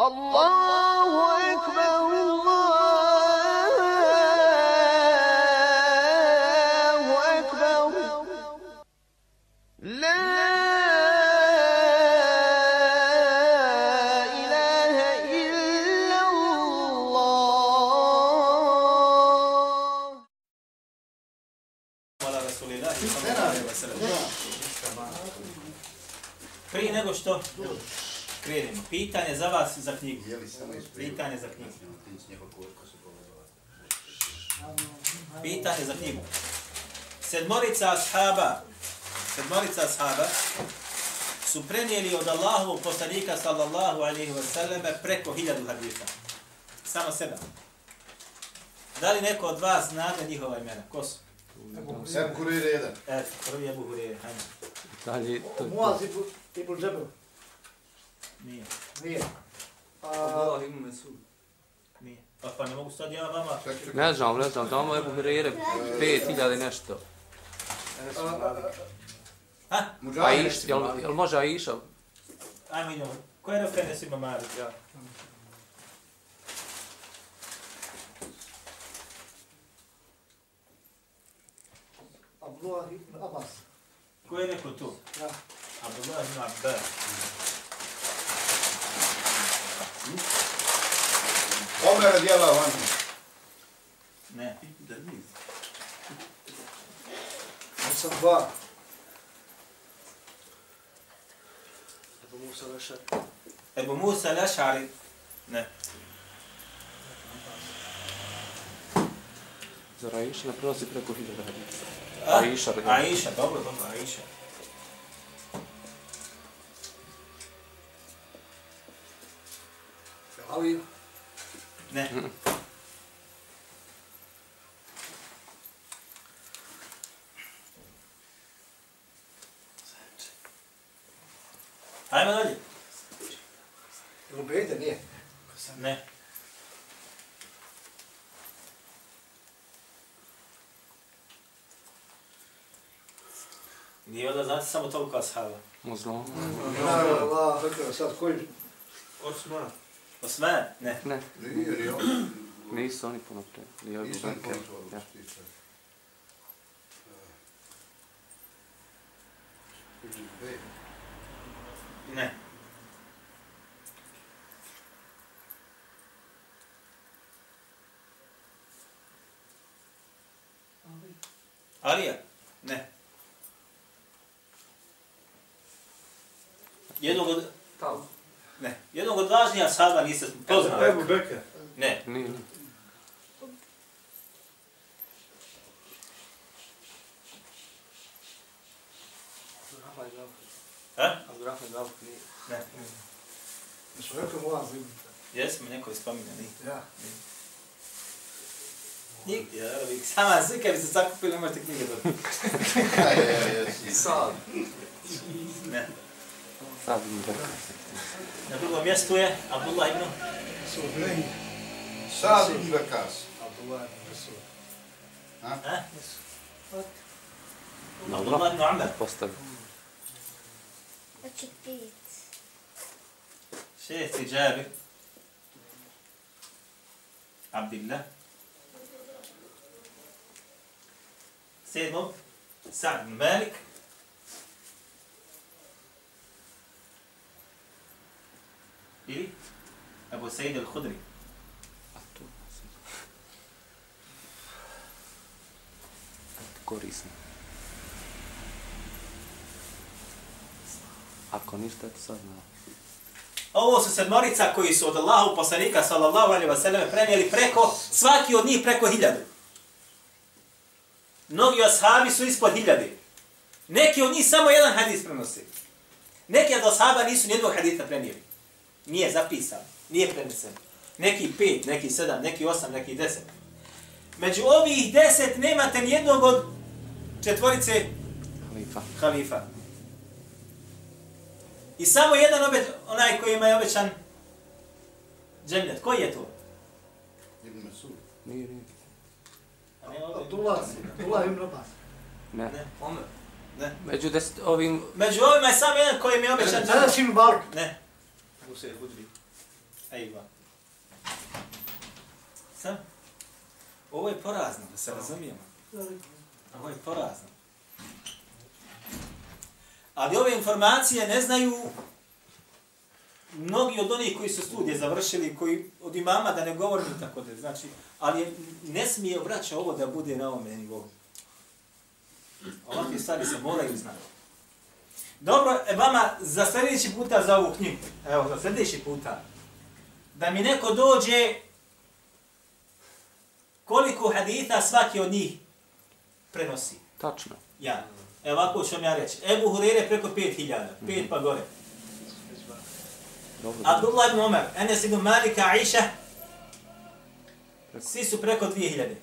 الله pitanje za vas za knjigu. Pitanje za knjigu. Pitanje za knjigu. Sedmorica ashaba, sedmorica ashaba su prenijeli od Allahovog poslanika sallallahu alaihi wa sallam preko hiljadu hadisa. Samo sedam. Da li neko od vas zna da njihova imena? Ko su? Sem kurir jedan. Eto, prvi je Buhurije, hajde. Dalje, to je Muaz to. ibn, ibn Džebel. Nije, Nije. A, Allah ima Mesud. nije. Pa, pa ne mogu sad ja vama... Ne znam, ne znam, tamo je Buhrere 5000 i nešto. a, a, Ha? Muđahid Aiš, jel, jel može Aiša? Ajmo idemo. Ko je rekao Enes ima Malik? Ja. Abdullah ibn Abbas. Ko je rekao tu? Ja. Abdullah ibn Abbas. Omer radijallahu anhu. Ne. Sam dva. Ebu Musa Lešar. Ebu Musa Lešari. Ne. Zar Aiša ne prenosi preko 1000 hadisa? Da. Aisha, dobro, dobro, Aisha. Ali, Ne. Ajmo dalje. Rubejde nije. Ne. Nije onda znate samo toliko ashaba. Naravno, Allah, rekao, sad koji... Osman. Osman? Ne. Ne, Nije, je on. nisu oni puno pre. Nije Abu Nisam Bekr. kontrol. Ja. Ne. Alija? Ne. Jednog od... Tao. Ne. Važnija ashaba niste poznali. Ebu Bekr. Ne. Nije, nije. Abdurrahman. Ha? Gavk nije. Ne. Što rekao Muaz ibn. Jesmo, neko je spominjali. Ja. Nigdje, ja, uvijek. Sama svi kad bi se sakupili, ne možete knjige dobiti. Ja, ja, ja, ja. Sad. Ne. Sad mi Bekr. Na drugom mjestu je Abdullah ibn. Sad ibn Vakas. Abdullah ibn Rasul. Ha? Dobro. Abdullah ibn Amr. Postavi. Pet. Šesti Džabir. Abdillah. Sedmom. Sa'd ibn Malik. Ili Abu Sa'id al-Khudri. A tu. Korisno. Ako ništa, to sad zna. Ovo su sedmorica koji su od Allahu poslanika sallallahu alaihi sallam prenijeli preko, svaki od njih preko hiljadu. Mnogi ashabi su ispod hiljade. Neki od njih samo jedan hadis prenosi. Neki od ashaba nisu nijednog hadisa prenijeli. Nije zapisan, nije prenesen. Neki pet, neki sedam, neki osam, neki deset. Među ovih deset nemate nijednog od četvorice Halifa. halifa. I samo jedan obet, onaj koji ima je obećan džemljet. Koji je to? Ibn Masud. Nije, nije. A ne ovdje. Abdullah, Abdullah ibn Abbas. Ne. Ne. Omer. Ne. Među deset, ovim... Među ovima je samo jedan koji mi je obećan džemljet. mi Malik. Ne. Ejba. Sam? Ovo je porazno, da se razumijemo. Ovo je porazno. Ali ove informacije ne znaju mnogi od onih koji su studije završili, koji od imama da ne govorim tako da, znači, ali ne smije vraća ovo da bude na ovome nivou. Ovakve stvari se moraju znati. Dobro, e, vama za sljedeći puta za ovu knjigu, evo, za sljedeći puta, da mi neko dođe koliko haditha svaki od njih prenosi. Tačno. Ja. Evo ovako ću vam ja reći. Ebu Hurere preko 5000, 5 pa gore. Dobro. Abdullah ibn Umar, Enes ibn Malika, Aisha, svi su preko 2000.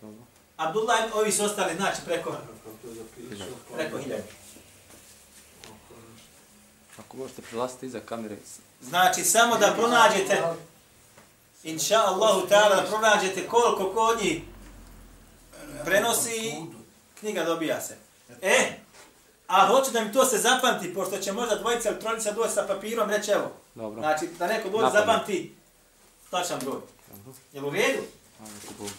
Dobro. Abdullah ibn, ovi su ostali, znači preko, preko 1000. Ako možete prelastiti iza kamere. Znači, samo da pronađete, inša Allahu ta'ala, da pronađete koliko kod njih prenosi, knjiga dobija se. E, a hoću da mi to se zapamti, pošto će možda dvojica ili trojica doći sa papirom, reći evo, Dobro. znači da neko dođe zapamti, tačan broj. Jel u redu? Ajde, ti Bog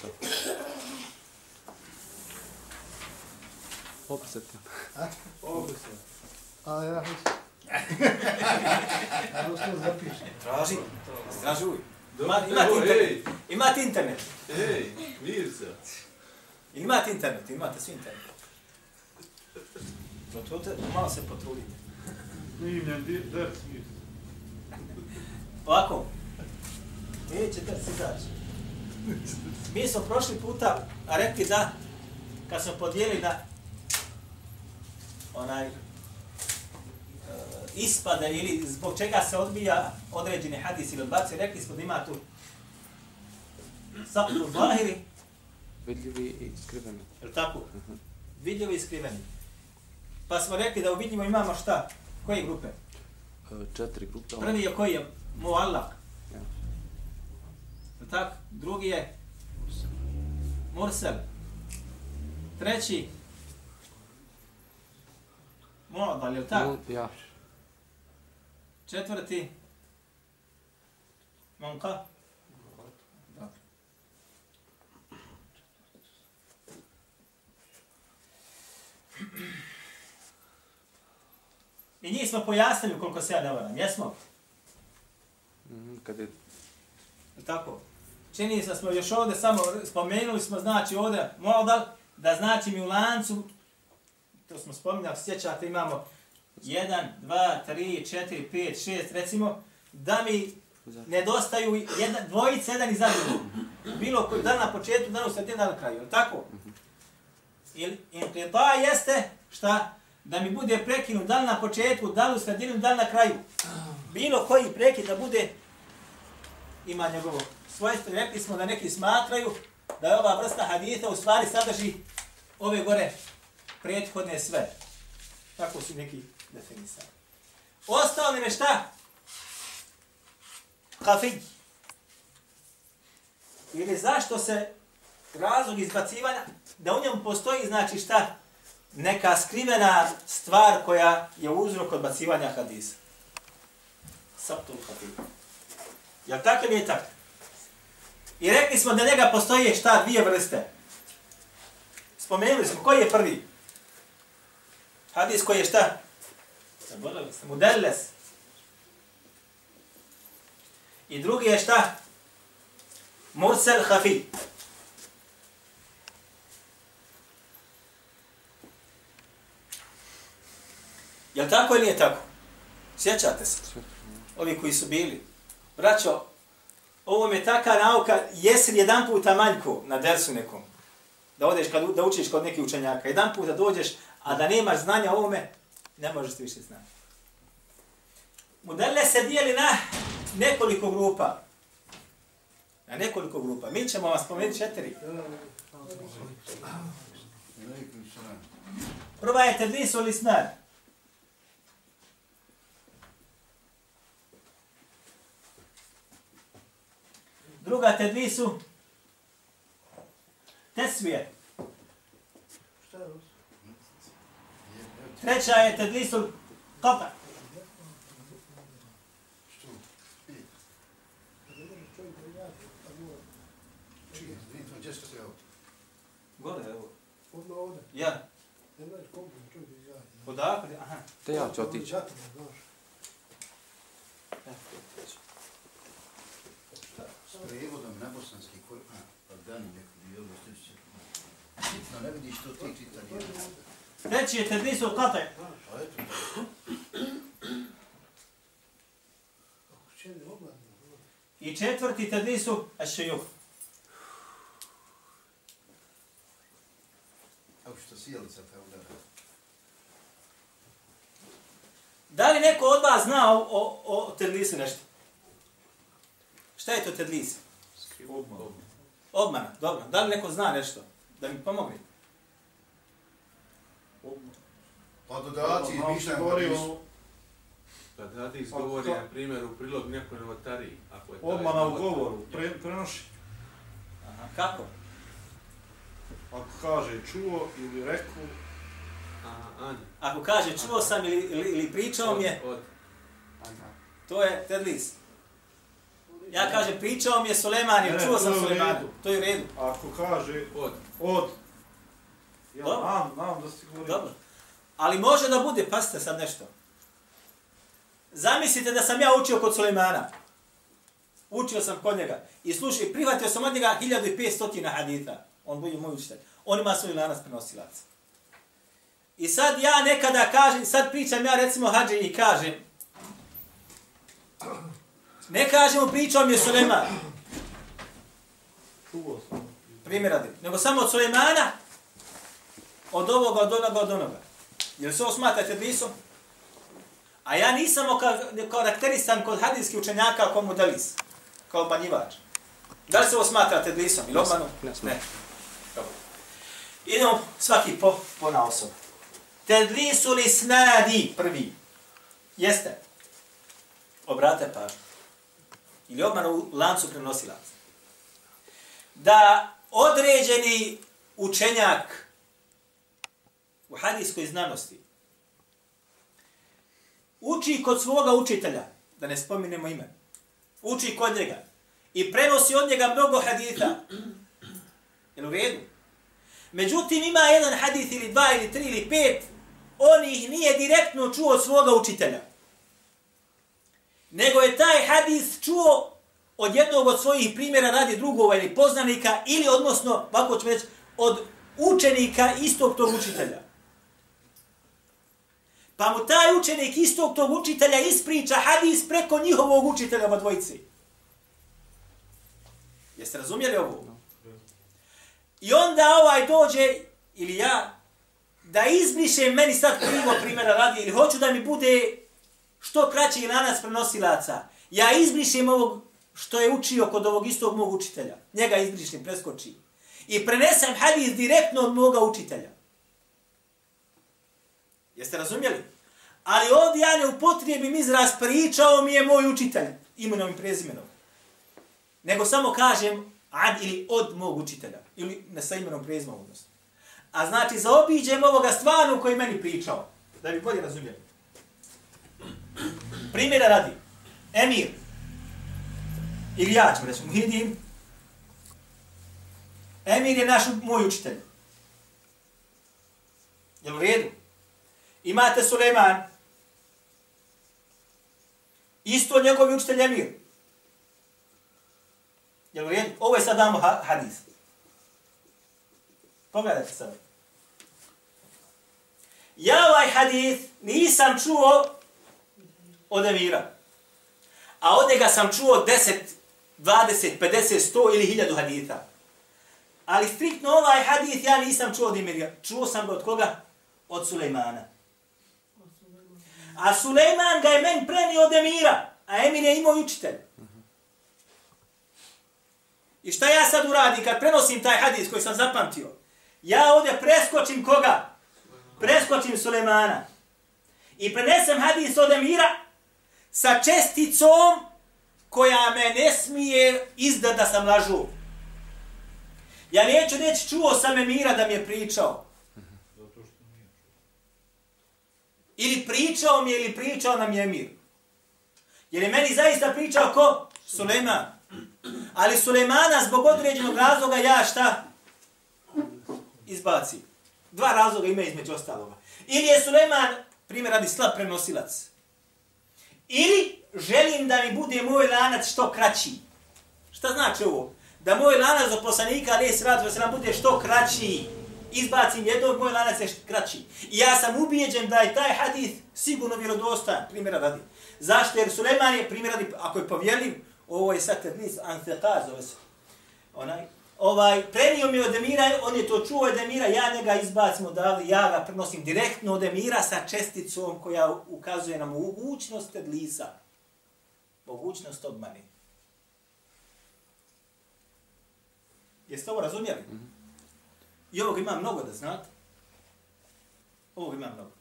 da. Oprosite. A ja mislim. Ja to zapišem. Traži, tražuj. Ima, Dobro, imate evo, internet. ej, Imate internet. ej, Mirza. Imate internet, imate svi internet. Potrudite, malo se potrudite. Snimljen di- ders Mirza. Ovako. Neće da se izaći. Mi smo prošli puta rekli da, kad smo podijeli na onaj uh, ispade ili zbog čega se odbija određeni hadis ili odbaci, rekli smo da ima tu sakru zahiri, Vidljivi i skriveni. je tako? Vidljivo i skriveni. Pa smo rekli da u vidljivo imamo šta? Koje grupe? E, Četiri grupe. Prvi je koji je muallak. Ja. Je tako? Drugi je mursel. Treći muadal, je li tako? Ja. Četvrti. Dobro. I njih smo pojasnili koliko se ja ne varam, jesmo? Mhm, Kad je Tako. Čini se smo još ovdje samo spomenuli smo, znači ovdje modal, da znači mi u lancu, to smo spominjali, sjećate, imamo 1, 2, 3, 4, 5, 6, recimo, da mi nedostaju jedna, dvojice, jedan iza drugog. Bilo koji dan na početku, dan u sredini, dan na kraju, je tako? Ili inqita jeste šta? Da mi bude prekinut dan na početku, dan u sredini, dan na kraju. Bilo koji prekid da bude ima njegovo svojstvo. Rekli smo da neki smatraju da je ova vrsta haditha u stvari sadrži ove gore prethodne sve. Tako su neki definisali. Ostao nam je šta? Hafidj. Ili zašto se razlog izbacivanja, da u njemu postoji, znači šta? Neka skrivena stvar koja je uzrok odbacivanja hadisa. Saptul hafidj. Jel tako ili je tako? I rekli smo da njega postoje šta, dvije vrste. Spomenuli smo, koji je prvi? Hadis koji je šta? Mudelles. I drugi je šta? Mursel Hafi. Jel tako ili nije tako? Sjećate se? Ovi koji su bili. Braćo, ovo je taka nauka, jesi li jedan puta manjko na dersu nekom, da odeš kad, da učiš kod nekih učenjaka, jedan puta dođeš, a da nemaš znanja o ovome, ne možeš ti više znati. Modele se dijeli na nekoliko grupa. Na nekoliko grupa. Mi ćemo vas spomenuti četiri. Prva je tedlisu lisnar. Druga tedlisu tesvije. Treća je tedlisul kata. Gore, evo. Ja. Odakle? Aha. Te ja ću otići. S prevodom na bosanski kur... A, pa dan je bio, da ste se... Sitno, ne vidiš što ti čitanje. Treći je tedlis u kate. I četvrti tedlis u ašejuh. ako što sjelica te udara. Da li neko od vas zna o, o, o tedlisu nešto? Šta je to tedlis? Odmah. Obmana, dobro. Da li neko zna nešto? Da mi pomogne. Odmah. Pa dodaci, na govori hadisu. o Kad hadis Pa govori, na primjer, u prilog nekoj novotariji, ako je taj odmana u novotar- govoru, pre, prenoši. Aha. Kako? Ako kaže čuo ili rekao, Anja. Ako kaže čuo sam ili, ili, ili pričao mi je, Od, od. to je tedlis. Ja kažem pričao mi je Suleman Ne, ili ne, čuo sam Sulemanu. To je u redu. ako kaže Od. od, ja Dobro. znam, znam da si govori. Dobro. Ali može da bude, pasite sad nešto. Zamislite da sam ja učio kod Sulemana. Učio sam kod njega. I slušaj, prihvatio sam od njega 1500 hadita. On bude moj učitelj. On ima svoj lanac prenosilaca. I sad ja nekada kažem, sad pričam ja recimo hađe i kažem, ne kažemo pričao mi je Suleman, sam. primjer radi, nego samo od Sulemana, od ovoga, od onoga, od onoga. Jel se ovo smatrate blisom? A ja nisam karakterisan kod hadijskih učenjaka kao modelis, kao obmanjivač. Da li se ovo smatrate blisom ili obmanom? Ne. Ne. Dobro. Idemo svaki po, po na osobu. Tedlisu li snadi, prvi. Jeste. Obrate pažnju. Ili obmanu u lancu prenosilaca. Da određeni učenjak u hadijskoj znanosti uči kod svoga učitelja, da ne spominemo ime, uči kod njega i prenosi od njega mnogo haditha. Jel u redu? Međutim, ima jedan hadith ili dva ili tri ili pet, on ih nije direktno čuo od svoga učitelja. Nego je taj hadith čuo od jednog od svojih primjera radi drugova ili poznanika ili odnosno, ovako ću reći, od učenika istog tog učitelja. Pa mu taj učenik istog tog učitelja ispriča hadis preko njihovog učitelja od dvojici. Jeste razumjeli ovo? I onda ovaj dođe, ili ja, da izbrišem meni sad krivo primjera radi, ili hoću da mi bude što kraći lanac prenosilaca. Ja izbrišem ovog što je učio kod ovog istog mog učitelja. Njega izbrišem, preskoči. I prenesem hadis direktno od moga učitelja. Jeste razumjeli? Ali ovdje ja ne upotrijebim izraz pričao mi je moj učitelj, imenom i prezimenom. Nego samo kažem ad ili od mog učitelja. Ili ne sa imenom prezimenom odnosno. A znači zaobiđem ovoga stvarno koji meni pričao. Da bi bolje razumjeli. Primjera radi. Emir. Ili ja ću reći, Muhidin. Emir je naš moj učitelj. Jel u redu? Imate Suleiman. Isto njegovi učitelj Emir. Jel u redu? Ovo je sad damo ha hadis. Pogledajte sad. Ja ovaj hadis nisam čuo od Emira. A od njega sam čuo 10, 20, 50, 100 ili 1000 haditha. Ali striktno ovaj hadith ja nisam čuo od Emira. Čuo sam ga od koga? Od Sulejmana. A Sulejman ga je men prenio od Emira. A Emir je imao učitelj. I šta ja sad uradim kad prenosim taj hadis koji sam zapamtio? Ja ovdje preskočim koga? Preskočim Sulejmana. I prenesem hadis od Emira sa česticom koja me ne smije izdat da sam lažu. Ja neću reći čuo sam Emira da mi je pričao. Zato što nije. Ili pričao mi je ili pričao nam je mir. Jer je meni zaista pričao ko? Suleiman. Ali Sulejmana zbog određenog razloga ja šta? Izbaci. Dva razloga ima između ostaloga. Ili je Sulejman, primjer radi slab prenosilac. Ili želim da mi bude moj lanac što kraći. Šta znači ovo? Da moj lanac do poslanika, ali je radi, se nam bude što kraći. Izbacim jednog, moj lanac je kraći. I ja sam ubijeđen da je taj hadith sigurno vjerodostan, primjera radi. Zašto? Jer Suleman je, primjera radi, ako je povjerljiv, ovo je sad tednis, anfeqaz, zove se. Onaj, ovaj, prenio mi od Emira, on je to čuo od Emira, ja njega izbacim odavde, ja ga prenosim direktno od Emira sa česticom koja ukazuje na mogućnost tedlisa. Mogućnost obmane. Jeste ovo razumjeli? Mm -hmm. I ovog ima mnogo da znate. Ovog ima mnogo.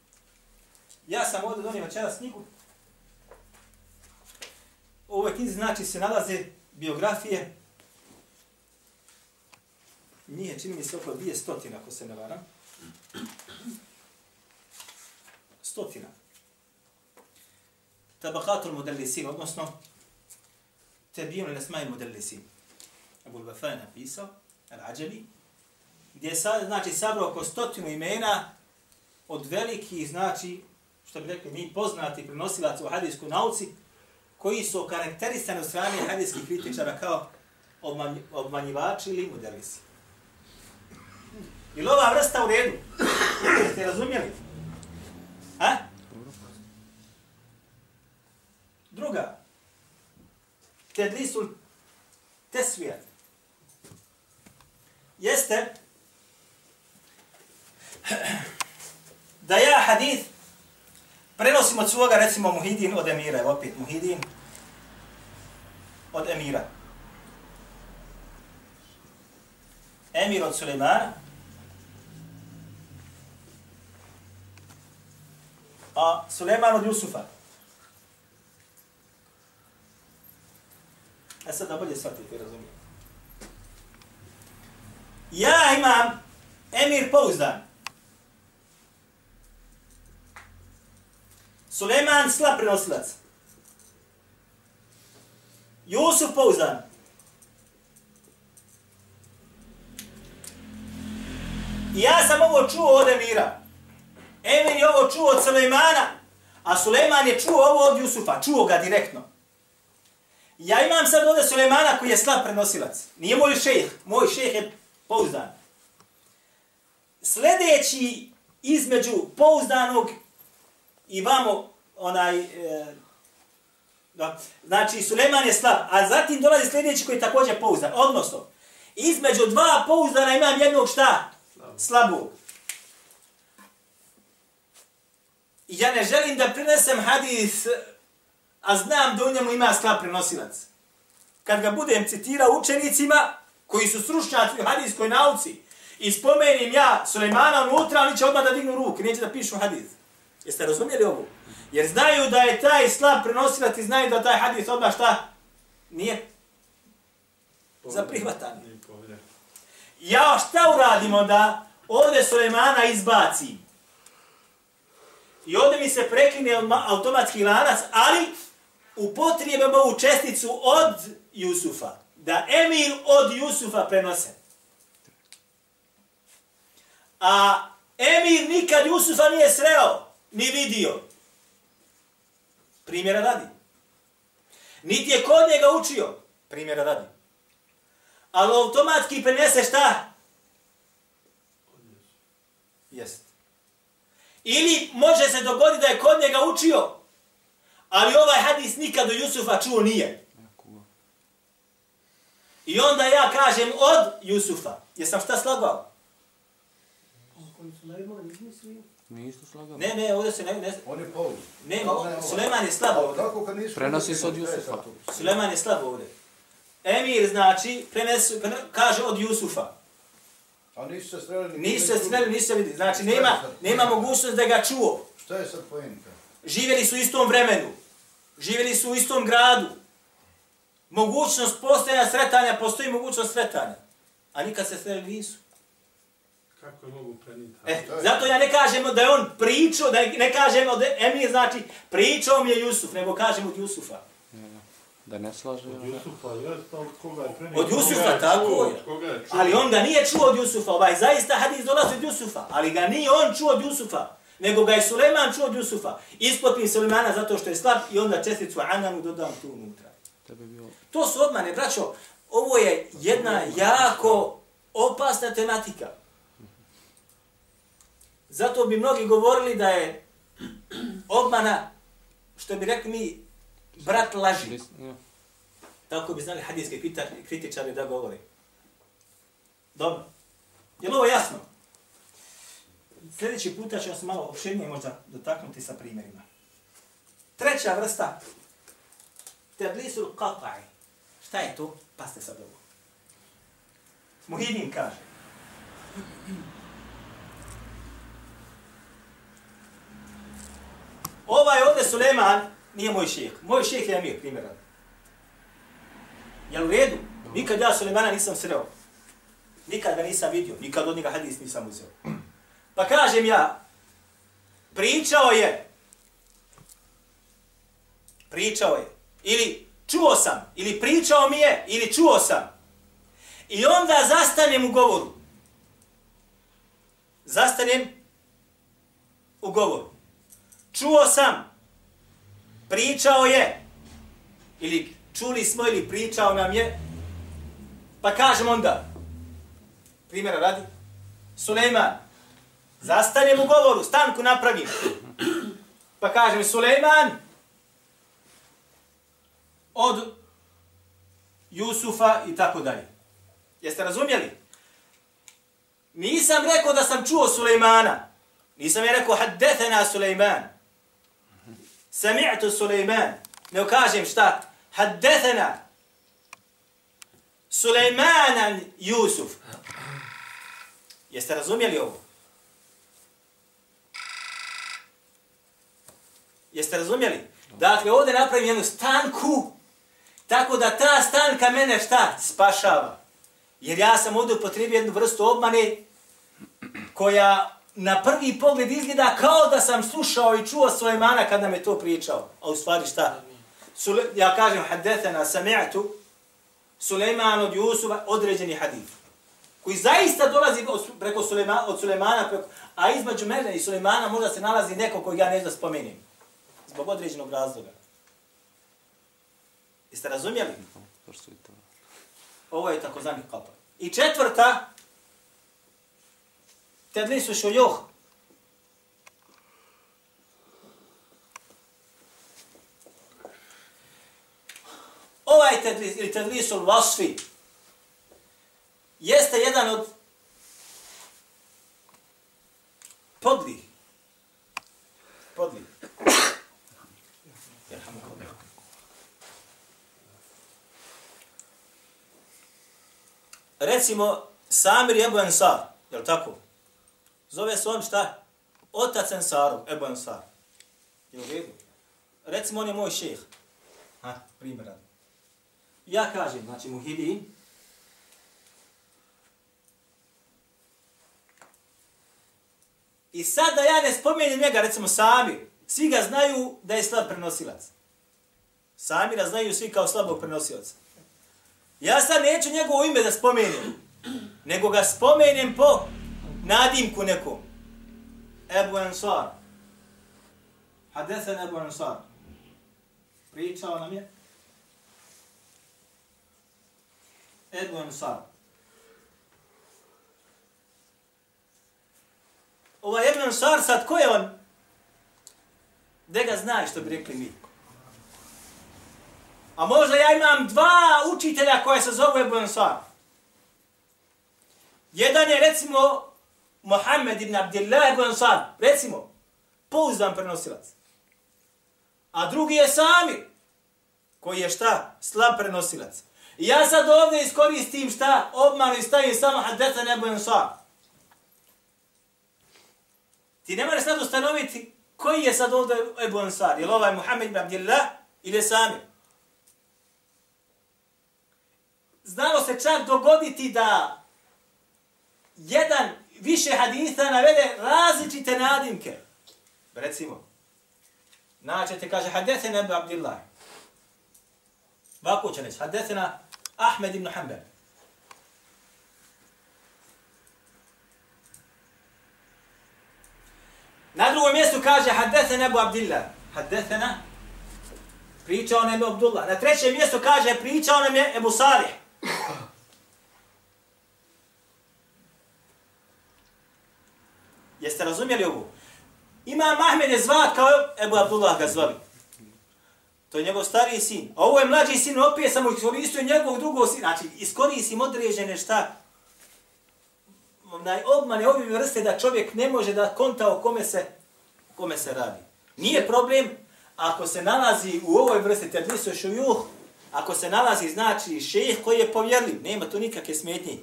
Ja sam ovdje donio večeras knjigu. U ovoj knjizi znači se nalaze biografije. Nije, čini mi se oko dvije stotina, ako se ne varam. Stotina. Tabakatul modellisin, odnosno Tebijun nesmaj modellisin. Abu al-Wafa je napisao, Al-Ađabi, gdje je znači, sabrao oko stotinu imena od velikih, znači, što bi rekli, mi poznati prenosilaca u hadijskoj nauci, koji su karakterisani od strane hadijskih kritičara kao obmanj, obmanjivači ili modelisi. Ili ova vrsta u redu? Jeste razumjeli? Ha? Druga. Tedlisul tesvijat. Jeste da ja hadith prenosim od svoga, recimo, Muhidin od Emira, evo opet Muhidin od Emira. Emir od Sulemana, a Suleman od Jusufa. E sad da bolje shvatite, razumijem. Ja imam Emir pouzdan. Suleman slab prenosilac. Jusuf pouzdan. I ja sam ovo čuo od Emira. Emir je ovo čuo od Sulemana, a Suleman je čuo ovo od Jusufa. Čuo ga direktno. Ja imam sad ovdje Sulemana koji je slab prenosilac. Nije moj šejh. Moj šejh je pouzdan. Sljedeći između pouzdanog i vamo onaj e, da, znači Suleman je slab, a zatim dolazi sljedeći koji je također pouzdan. Odnosno, između dva pouzdana imam jednog šta? Slabog. Ja ne želim da prinesem hadis, a znam da u njemu ima slab prenosilac. Kad ga budem citirao učenicima, koji su stručnjaci u hadijskoj nauci, i spomenim ja Sulemana unutra, oni će odmah da dignu ruke, neće da pišu hadis. Jeste razumjeli ovo? Jer znaju da je taj slab prenosilac i znaju da taj hadis odmah šta? Nije za prihvatanje. Ja šta uradimo da ovdje Sulemana izbaci? I ovdje mi se prekline automatski lanac, ali upotrijebamo ovu česticu od Jusufa. Da Emir od Jusufa prenose. A Emir nikad Jusufa nije sreo ni vidio. Primjera radi. Niti je kod njega učio. Primjera radi. Ali automatski prenese šta? Jest. Ili može se dogoditi da je kod njega učio, ali ovaj hadis nikad do Jusufa čuo nije. I onda ja kažem od Jusufa. Jesam šta slagao? Nisu slagali. Ne, ne, ovdje se ne... ne On je pouz. ne, Suleman je slab ovdje. Kako kad nisu... Prenosi se od Jusufa. Suleman je slab ovdje. Emir znači, prenesu, kaže od Jusufa. A nisu se sreli... Nisu se sreli, nisu se vidi. Znači, nema, nema mogućnost da ga čuo. Šta je sad pojenta? Živjeli su u istom vremenu. Živjeli su u istom gradu. Mogućnost postojanja sretanja, postoji mogućnost sretanja. A nikad se sreli nisu. Kako je mogu preniti? E, zato ja ne kažemo da je on pričao, da ne kažemo da Emir znači pričao mi je Jusuf, nego kažemo od Jusufa. Da ne slaže. Od. Jusufa, jeste, ali koga je prenio? Od Jusufa, je tako čuo? je. Koga je čuo? Ali on ga nije čuo od Jusufa, ovaj zaista hadis dolazi od Jusufa, ali ga nije on čuo od Jusufa, nego ga je Suleman čuo od Jusufa. Isklopim Sulemana zato što je slab i onda česticu Ananu dodam tu unutra. Da bi bilo... To su obmane, braćo. Ovo je jedna jako opasna tematika. Zato bi mnogi govorili da je obmana, što bi rekli mi, brat laži. Tako bi znali hadijske kritičari da govori. Dobro. Je li ovo jasno? Sljedeći puta ćemo se malo opširnije možda dotaknuti sa primjerima. Treća vrsta. Tadlisul qata'i. Šta je to? Paste sad ovo. Muhidin kaže. Ovaj ovdje Suleman nije moj šeheh. Moj šeheh je Amir, primjer. Jel u redu? Nikad ja Sulemana nisam sreo. Nikad ga nisam vidio. Nikad od njega hadis nisam uzeo. Pa kažem ja, pričao je, pričao je, ili čuo sam, ili pričao mi je, ili čuo sam. I onda zastanem u govoru. Zastanem u govoru. Čuo sam, pričao je, ili čuli smo ili pričao nam je, pa kažem onda, primjera radi, Sulejman, zastanem u govoru, stanku napravim, pa kažem Sulejman, od Jusufa i tako dalje. Jeste razumjeli? Nisam rekao da sam čuo Sulejmana. Nisam je rekao haddethena Sulejman. Sami'tu Sulejman. Ne kažem šta? Haddethena Sulejmanan Jusuf. Jeste razumjeli ovo? Jeste razumjeli? Dakle, ovdje napravim jednu stanku, tako da ta stanka mene šta? Spašava. Jer ja sam ovdje upotrebio jednu vrstu obmane koja na prvi pogled izgleda kao da sam slušao i čuo Sulejmana kada me to pričao. A u stvari šta? Sule, ja kažem hadethena sami'atu Sulejman od Jusufa određeni hadith koji zaista dolazi preko Sulejmana, od Sulejmana, preko, a između mene i Sulejmana možda se nalazi neko kojeg ja neću da spomenem. Zbog određenog razloga. Jeste razumjeli? Ovo je takozvani kapar. I četvrta, tedlisu šujuh. Ovaj tedlis, ili tedlisul vasfi, jeste jedan od podlih. Podlih. Recimo, Samir Ebu Ensar, je li tako? Zove se on šta? Otac Ensarov, Ebu Ensar. Je u redu? Recimo, on je moj šeh. Ha, primjer. Ja kažem, znači, muhidi, I sad da ja ne spomenem njega, recimo Samir, svi ga znaju da je slab prenosilac. Samira znaju svi kao slabog prenosilaca. Ja sad neću njegovo ime da spomenem, nego ga spomenem po nadimku nekom. Ebu Ansar. Hadethan Ebu Ansar. Pričao nam je. Ebu Ansar. Ovaj Ebu Ansar sad, ko je on? Gde ga znaš, što bi rekli mi? A možda ja imam dva učitelja koja se zove Ebu Ansar. Jedan je recimo Mohamed ibn Abdillah ibn Ansar. Recimo, pouzdan prenosilac. A drugi je Samir, koji je šta? Slab prenosilac. I ja sad ovdje iskoristim šta? Obmanu i stavim samo Hadetan ibn Ansar. Ti ne moraš sad ustanoviti koji je sad ovdje Ebu Ansar. Je li ovaj Mohamed ibn Abdillah ili je Samir? znalo se čak dogoditi da jedan više haditha navede različite nadimke. Recimo, naćete, kaže, hadethe Abu Abdillah. Ovako će reći. Hadesena Ahmed ibn Hanbal. Na drugom mjestu kaže Hadesena Abu Abdillah. Hadesena pričao nam je Abdullah. Na trećem mjestu kaže pričao nam je Ebu Salih. Jeste razumjeli ovo? Imam Ahmed je zvat kao Ebu Abdullah ga zvali. To je njegov stariji sin. A ovo je mlađi sin, opet samo iskoristio njegovog drugog sina. Znači, iskoristim određene šta? Onaj obmane ove vrste da čovjek ne može da konta o kome se, kome se radi. Nije problem ako se nalazi u ovoj vrsti tedlisu šujuh, ako se nalazi znači šejh koji je povjerljiv, nema tu nikakve smetnje.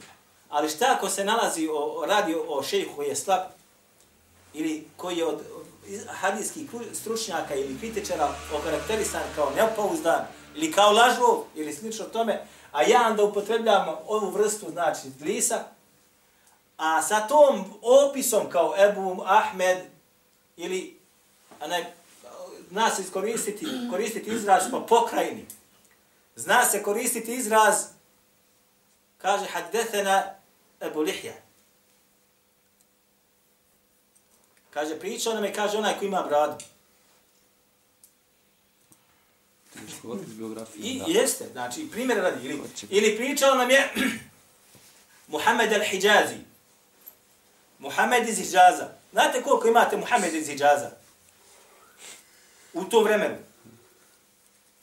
Ali šta ako se nalazi o, radi o šejhu koji je slab ili koji je od hadijskih stručnjaka ili kritičara okarakterisan kao nepouzdan ili kao lažov ili slično tome, a ja onda upotrebljam ovu vrstu, znači, glisa, a sa tom opisom kao Ebu Ahmed ili a ne, zna se iskoristiti, koristiti izraz po pokrajini. Zna se koristiti izraz, kaže, haddethena Ebu Lihja. Kaže, pričao nam je, kaže, onaj ko ima bradu. I jeste, znači, primjer radi. Ili, ili pričao nam je Muhammed al-Hijazi. Muhammed iz Hijaza. Znate koliko imate Muhammed iz Hijaza? U tom vremenu.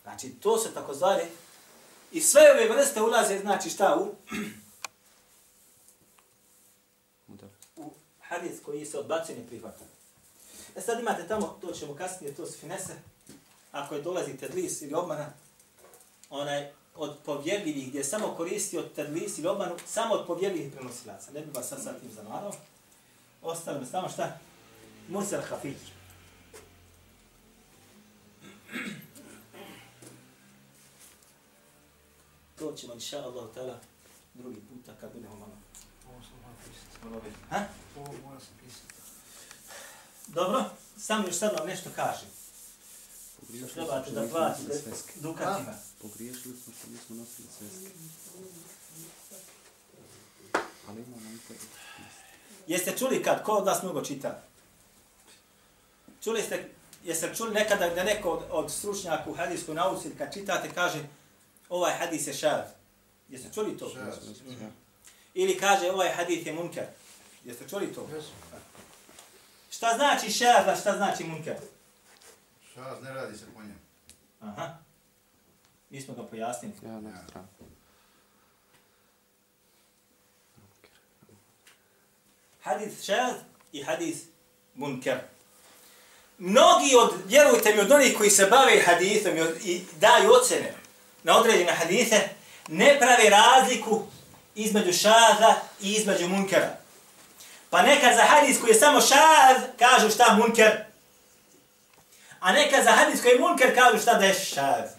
Znači, to se tako zvali. I sve ove vrste ulaze, znači šta u? u hadis koji se odbacuje ne prihvata. E sad imate tamo, to ćemo kasnije, to su finese, ako je dolazi tedlis ili obmana, onaj, od povjerljivih, gdje je samo koristio tedlis ili obmanu, samo od povjerljivih prenosilaca. Ne bi vas sad sa tim zamarao. Ostalo mi samo šta? Mursel Hafić. To ćemo, inša Allah, drugi puta kad budemo malo. Ovo sam moram pisati. malo vidjeti. Ha? Dobro, samo još sad vam nešto kažem. Što trebate da platite dukatima. Pogriješili smo što nismo nosili sveske. Ali ima nam to. Jeste čuli kad, ko od vas mnogo čita? Čuli ste, jeste čuli nekada da neko od, od stručnjaka u hadijskoj nauci, kad čitate, kaže ovaj hadis je šar. Jeste čuli to? Šaz. Ili kaže ovaj hadis je munker. Jeste čuli to? Jesu. Šta znači šar, a šta znači munker? Šaz ne radi se po njemu. Aha. Mi smo ga pojasnili. Ja na stranu. Hadis šar i hadis munker. Mnogi od, vjerujte mi, od onih koji se bave hadisom i, od- i daju ocene na određene hadise, ne prave razliku između šaza i između munkera. Pa nekad za hadis koji je samo šaz, kažu šta munker. A nekad za hadis koji je munker, kažu šta da je šaz.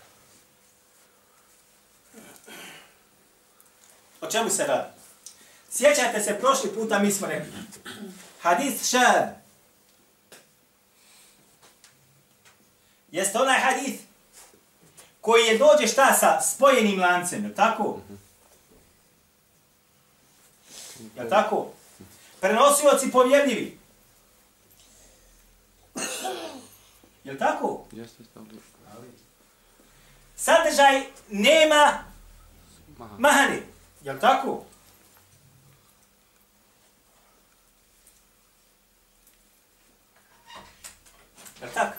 O čemu se radi? Sjećate se, prošli puta mi smo rekli. Hadis šaz. Jeste onaj hadis koji je dođe šta sa spojenim lancem, je tako? Je tako? Prenosioci povjedljivi. Je tako? Jeste. Sadržaj nema Maha. mahani. Je tako? Je tako?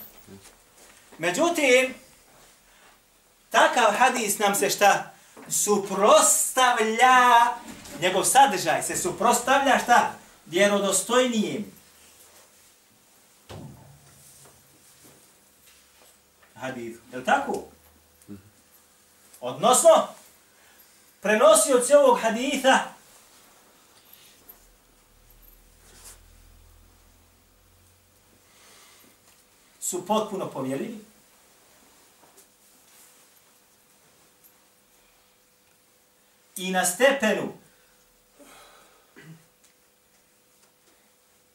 Međutim, takav hadis nam se šta? Suprostavlja, njegov sadržaj se suprostavlja šta? Vjerodostojnijem. Hadith. Je li tako? Odnosno, prenosioci ovog haditha su potpuno povjerljivi. I na stepenu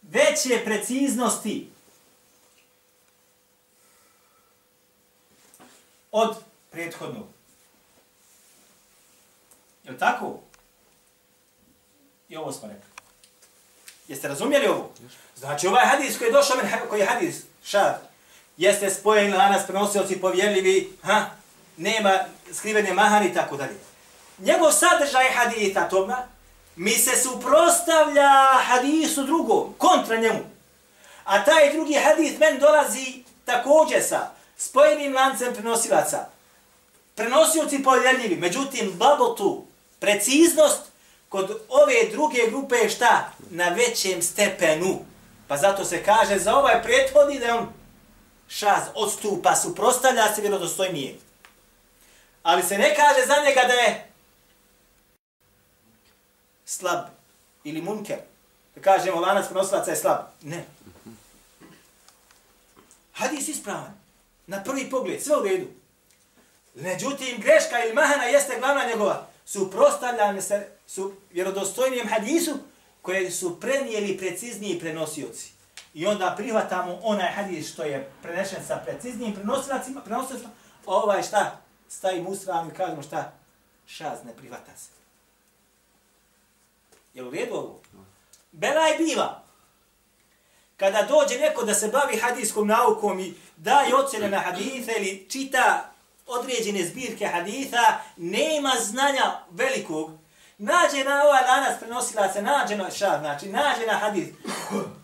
veće preciznosti od prethodnog. Je li tako? I ovo smo rekli. Jeste razumjeli ovo? Znači ovaj hadis koji je došao, koji je hadis, šad, jeste spojen lanas, prenosioci povjerljivi, ha, nema skrivene mahani i tako dalje. Njegov sadržaj haditha toma, mi se suprostavlja hadisu drugom, kontra njemu. A taj drugi hadis men dolazi također sa spojenim lancem prenosilaca. Prenosioci povjerljivi, međutim, babotu, preciznost, kod ove druge grupe je šta? Na većem stepenu. Pa zato se kaže za ovaj prethodni da on šaz odstupa, suprostavlja se vjerodostojnije. Ali se ne kaže za njega da je slab ili munker. Da kažemo lanac prenosilaca je slab. Ne. Hadis ispravan. Na prvi pogled, sve u redu. Međutim, greška ili mahana jeste glavna njegova. Suprostavljane se su vjerodostojnijem hadisu koje su prenijeli precizniji prenosioci. I onda prihvatamo onaj hadis što je prenešen sa preciznijim prenosilacima, prenosiocima, ovaj šta? Stavimo u stranu i kažemo šta? Šaz ne prihvata se. Je u redu ovo? Belaj biva. Kada dođe neko da se bavi hadijskom naukom i daje ocjene na hadithe ili čita određene zbirke haditha, nema znanja velikog, nađe na ovaj prenosila se, nađe na šad, znači nađe na hadith,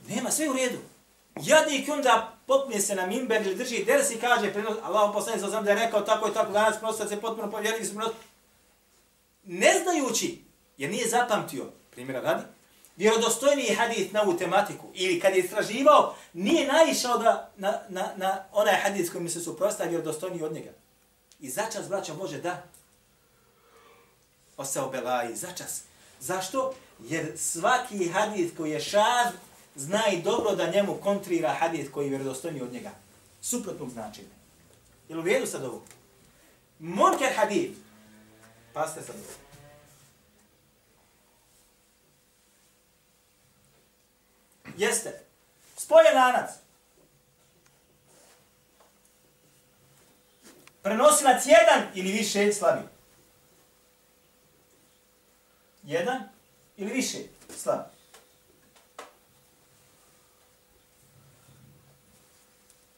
nema, sve u redu. Jadnik onda popne se na mimber ili drži ders i kaže, prenos, Allah poslani sa da je rekao tako i tako, danas prenosila se potpuno povjerili su Ne znajući, jer nije zapamtio, primjera radi, vjerodostojniji hadis na ovu tematiku, ili kad je istraživao, nije naišao da, na, na, na onaj hadis koji mi se suprostaje vjerodostojniji od njega. I začas, braćo, može da osao belaji, začas. Zašto? Jer svaki hadis koji je šad, zna i dobro da njemu kontrira hadis koji je vjerodostojni od njega. Suprotnog značenja. Jel u vijedu sad ovo? Monker hadis. Pasite sad ovo. Jeste. Spoje lanac. Prenosilac jedan ili više slabi. Jedan ili više slabi.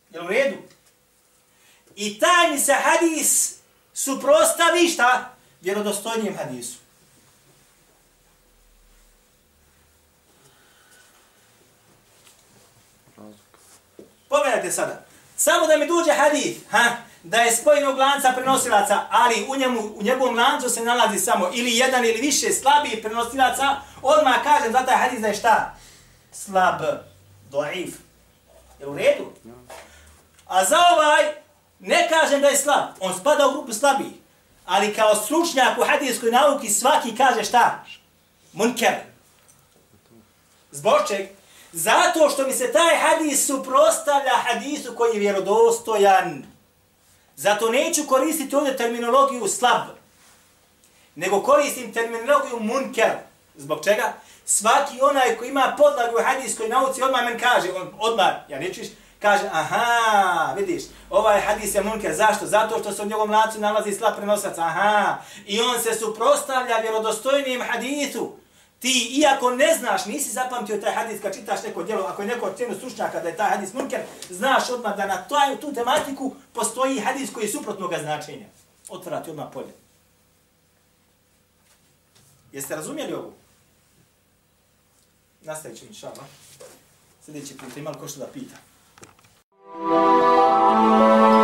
Jel u redu? I taj mi se hadis suprostavi šta? Vjerodostojnijem hadisu. Pogledajte sada. Samo da mi dođe hadis, ha, da je spojenog lanca prenosilaca, ali u, njemu, u njegovom lancu se nalazi samo ili jedan ili više slabiji prenosilaca, odmah kažem za taj hadis da je šta? Slab, doif. Je u redu? A za ovaj, ne kažem da je slab, on spada u grupu slabih. Ali kao stručnjak u hadijskoj nauki svaki kaže šta? Munker. Zbog čega? Zato što mi se taj hadis suprostavlja hadisu koji je vjerodostojan. Zato neću koristiti ovdje terminologiju slab, nego koristim terminologiju munker. Zbog čega? Svaki onaj koji ima podlagu u hadijskoj nauci odmah men kaže, on odmah, ja nećuš, kaže, aha, vidiš, ovaj hadis je munker, zašto? Zato što se u njegovom lacu nalazi slab prenosac, aha, i on se suprostavlja vjerodostojnim hadisu, ti iako ne znaš, nisi zapamtio taj hadis kad čitaš neko djelo, ako je neko ocjenio stručnjaka da je taj hadis munker, znaš odmah da na taj, tu tematiku postoji hadis koji je suprotnog značenja. Otvara ti odmah polje. Jeste razumjeli ovo? Nastavit ćemo šala. Sljedeći put, imali ko što da pita. Thank you.